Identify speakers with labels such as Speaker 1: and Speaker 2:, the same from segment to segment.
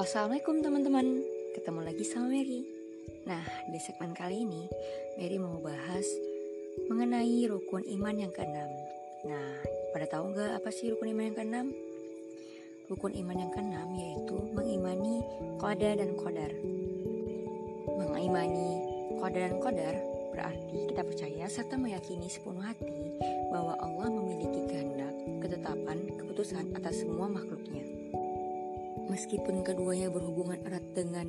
Speaker 1: Assalamualaikum teman-teman, ketemu lagi sama Mary. Nah, di segmen kali ini, Mary mau bahas mengenai rukun iman yang keenam. Nah, pada tahu nggak apa sih rukun iman yang keenam? Rukun iman yang keenam yaitu mengimani qada dan qadar. Mengimani qada dan qadar berarti kita percaya serta meyakini sepenuh hati bahwa Allah memiliki kehendak, ketetapan, keputusan atas semua makhluknya. Meskipun keduanya berhubungan erat dengan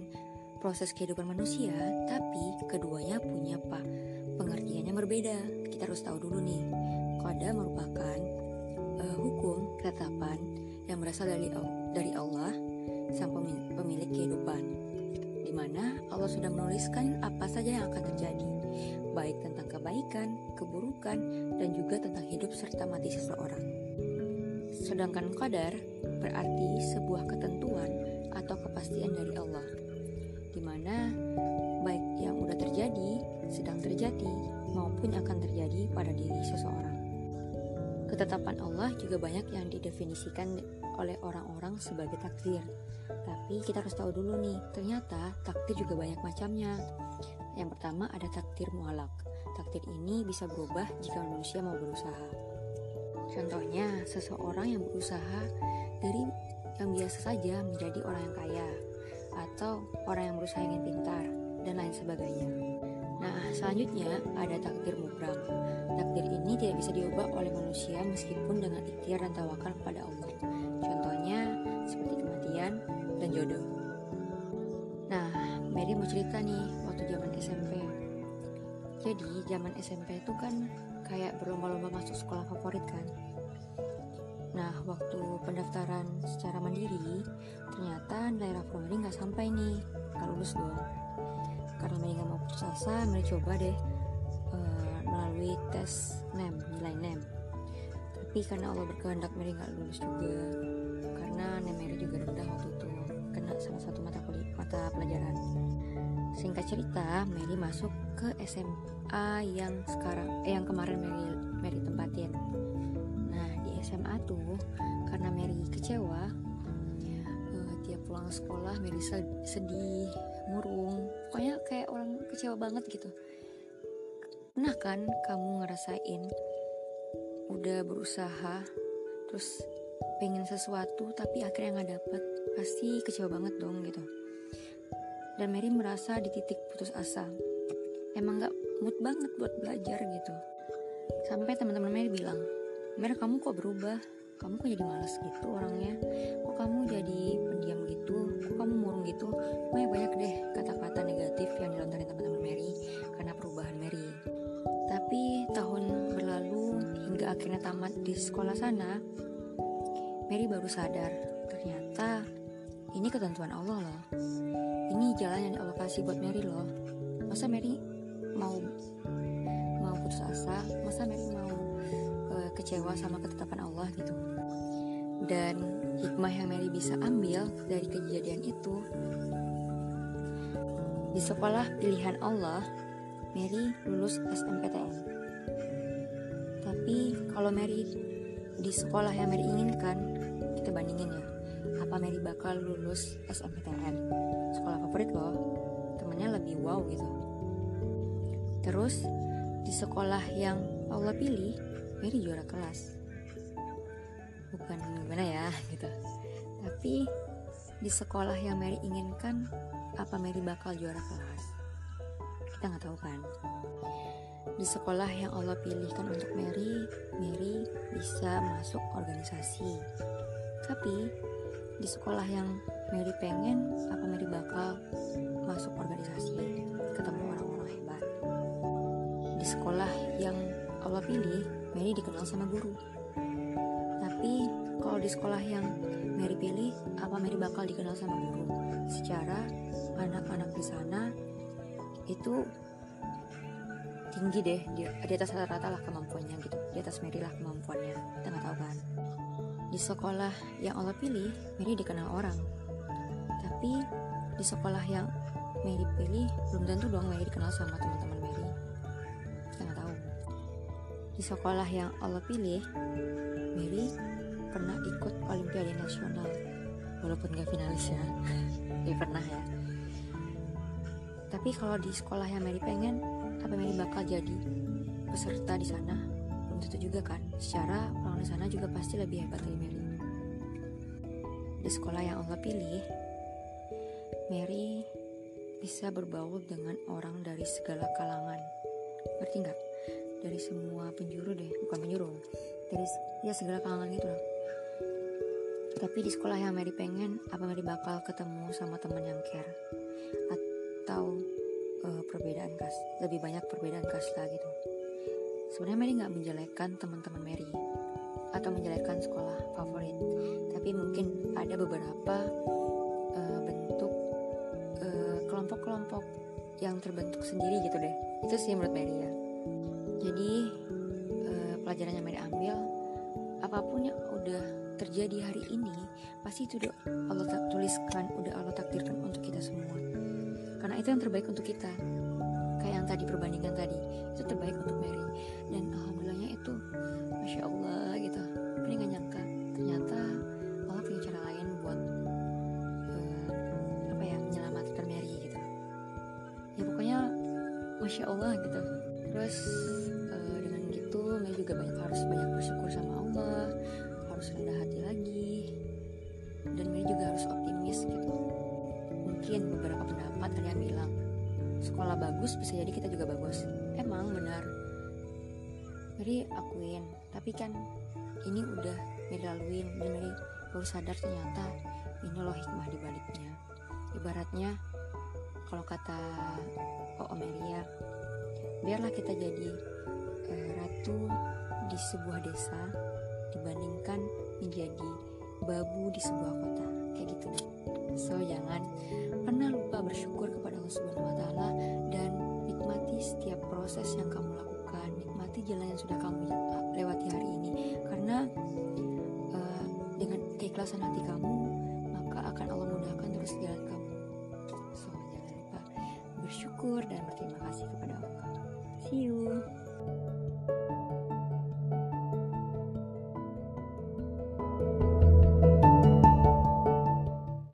Speaker 1: proses kehidupan manusia, tapi keduanya punya apa? Pengertiannya berbeda. Kita harus tahu dulu nih. Qada merupakan uh, hukum ketetapan yang berasal dari dari Allah sang pemilik, pemilik kehidupan di mana Allah sudah menuliskan apa saja yang akan terjadi, baik tentang kebaikan, keburukan, dan juga tentang hidup serta mati seseorang. Sedangkan qadar berarti sebuah ketentuan atau kepastian dari Allah, di mana baik yang udah terjadi, sedang terjadi, maupun akan terjadi pada diri seseorang. Ketetapan Allah juga banyak yang didefinisikan oleh orang-orang sebagai takdir. Tapi kita harus tahu dulu nih, ternyata takdir juga banyak macamnya. Yang pertama ada takdir mualak. Takdir ini bisa berubah jika manusia mau berusaha. Contohnya, seseorang yang berusaha dari yang biasa saja menjadi orang yang kaya, atau orang yang berusaha ingin pintar, dan lain sebagainya. Nah, selanjutnya ada takdir mubram. Takdir ini tidak bisa diubah oleh manusia meskipun dengan ikhtiar dan tawakal kepada Allah. Contohnya seperti kematian dan jodoh. Nah, Mary mau cerita nih waktu zaman SMP. Jadi, zaman SMP itu kan kayak berlomba-lomba masuk sekolah favorit kan. Nah, waktu pendaftaran secara mandiri, ternyata nilai rapor Mary nggak sampai nih, nggak lulus dong. Karena Mary nggak mau putus asa, Mary coba deh uh, melalui tes NEM, nilai NEM. Tapi karena Allah berkehendak Mary nggak lulus juga, karena NEM Mary juga rendah waktu itu, kena salah satu mata mata pelajaran. Singkat cerita, Mary masuk ke SMA yang sekarang, eh, yang kemarin Mary Mary tempatin. Nah di SMA tuh karena Mary kecewa, uh, tiap pulang sekolah Mary sedih, murung, pokoknya kayak orang kecewa banget gitu. Pernah kan kamu ngerasain udah berusaha, terus pengen sesuatu tapi akhirnya nggak dapet, pasti kecewa banget dong gitu dan Mary merasa di titik putus asa. Emang gak mood banget buat belajar gitu. Sampai teman-teman Mary bilang, Mary kamu kok berubah? Kamu kok jadi malas gitu orangnya? Kok kamu jadi pendiam gitu? Kok kamu murung gitu? Banyak banyak deh kata-kata negatif yang dilontarin teman-teman Mary karena perubahan Mary. Tapi tahun berlalu hingga akhirnya tamat di sekolah sana, Mary baru sadar ternyata ini ketentuan Allah loh ini jalan yang Allah kasih buat Mary loh masa Mary mau mau putus asa masa Mary mau uh, kecewa sama ketetapan Allah gitu. Dan hikmah yang Mary bisa ambil dari kejadian itu di sekolah pilihan Allah Mary lulus SNPTN tapi kalau Mary di sekolah yang Mary inginkan kita bandingin ya apa Mary bakal lulus SNPTN sekolah favorit loh temennya lebih wow gitu terus di sekolah yang Allah pilih Mary juara kelas. Bukan gimana ya gitu. Tapi di sekolah yang Mary inginkan apa Mary bakal juara kelas? Kita nggak tahu kan. Di sekolah yang Allah pilihkan untuk Mary Mary bisa masuk organisasi. Tapi di sekolah yang Mary pengen apa Mary bakal masuk organisasi? Ketemu di sekolah yang Allah pilih Mary dikenal sama guru. Tapi kalau di sekolah yang Mary pilih apa Mary bakal dikenal sama guru? Secara anak-anak di sana itu tinggi deh di, di atas rata-rata lah kemampuannya gitu. Di atas Mary lah kemampuannya kita nggak tahu kan. Di sekolah yang Allah pilih, Mary dikenal orang. Tapi di sekolah yang Mary pilih, belum tentu dong Mary dikenal sama teman-teman Di sekolah yang Allah pilih, Mary pernah ikut Olimpiade Nasional. walaupun gak finalis ya ya pernah ya. Tapi kalau di sekolah yang Mary pengen apa Mary bakal jadi peserta di sana? Belum tentu juga kan. Secara orang di sana juga pasti lebih hebat dari Mary. Di sekolah yang Allah pilih Mary bisa berbaur dengan orang dari segala kalangan. Ngerti nggak dari semua penjuru deh bukan penjuru. Dari ya segala kalangan gitu loh tapi di sekolah yang Mary pengen apa Mary bakal ketemu sama teman yang care? Atau uh, perbedaan kas lebih banyak perbedaan kasta gitu. Sebenarnya Mary nggak menjelekkan teman-teman Mary atau menjelekkan sekolah favorit. Tapi mungkin ada beberapa uh, bentuk uh, kelompok-kelompok yang terbentuk sendiri gitu deh. Itu sih menurut Mary ya jadi uh, pelajaran yang Mary ambil apa pun yang udah terjadi hari ini pasti itu udah Allah tak tuliskan udah Allah takdirkan untuk kita semua. Karena itu yang terbaik untuk kita. Kayak yang tadi perbandingan tadi. Itu terbaik untuk Mary. Dan alhamdulillahnya itu masya Allah gitu. Ini gak nyangka. Ternyata Allah punya cara lain buat uh, apa ya menyelamatkan Mary gitu. Ya pokoknya masya Allah gitu terus uh, dengan gitu Mary juga banyak harus banyak bersyukur sama Allah. Harus rendah hati lagi. Dan Mary juga harus optimis gitu. Mungkin beberapa pendapat yang bilang sekolah bagus bisa jadi kita juga bagus. Emang benar. Mary akuin tapi kan ini udah Mary dan Mary baru sadar ternyata ini loh hikmah di baliknya. Ibaratnya kalau kata Oh Meria biarlah kita jadi eh, ratu di sebuah desa dibandingkan menjadi babu di sebuah kota. Kayak gitu deh. So jangan pernah lupa bersyukur kepada Allah Subhanahu Wa Taala dan nikmati setiap proses yang kamu lakukan nikmati jalan yang sudah kamu lewati hari ini. Karena uh, dengan keikhlasan hati kamu bersyukur dan berterima kasih kepada Allah. See you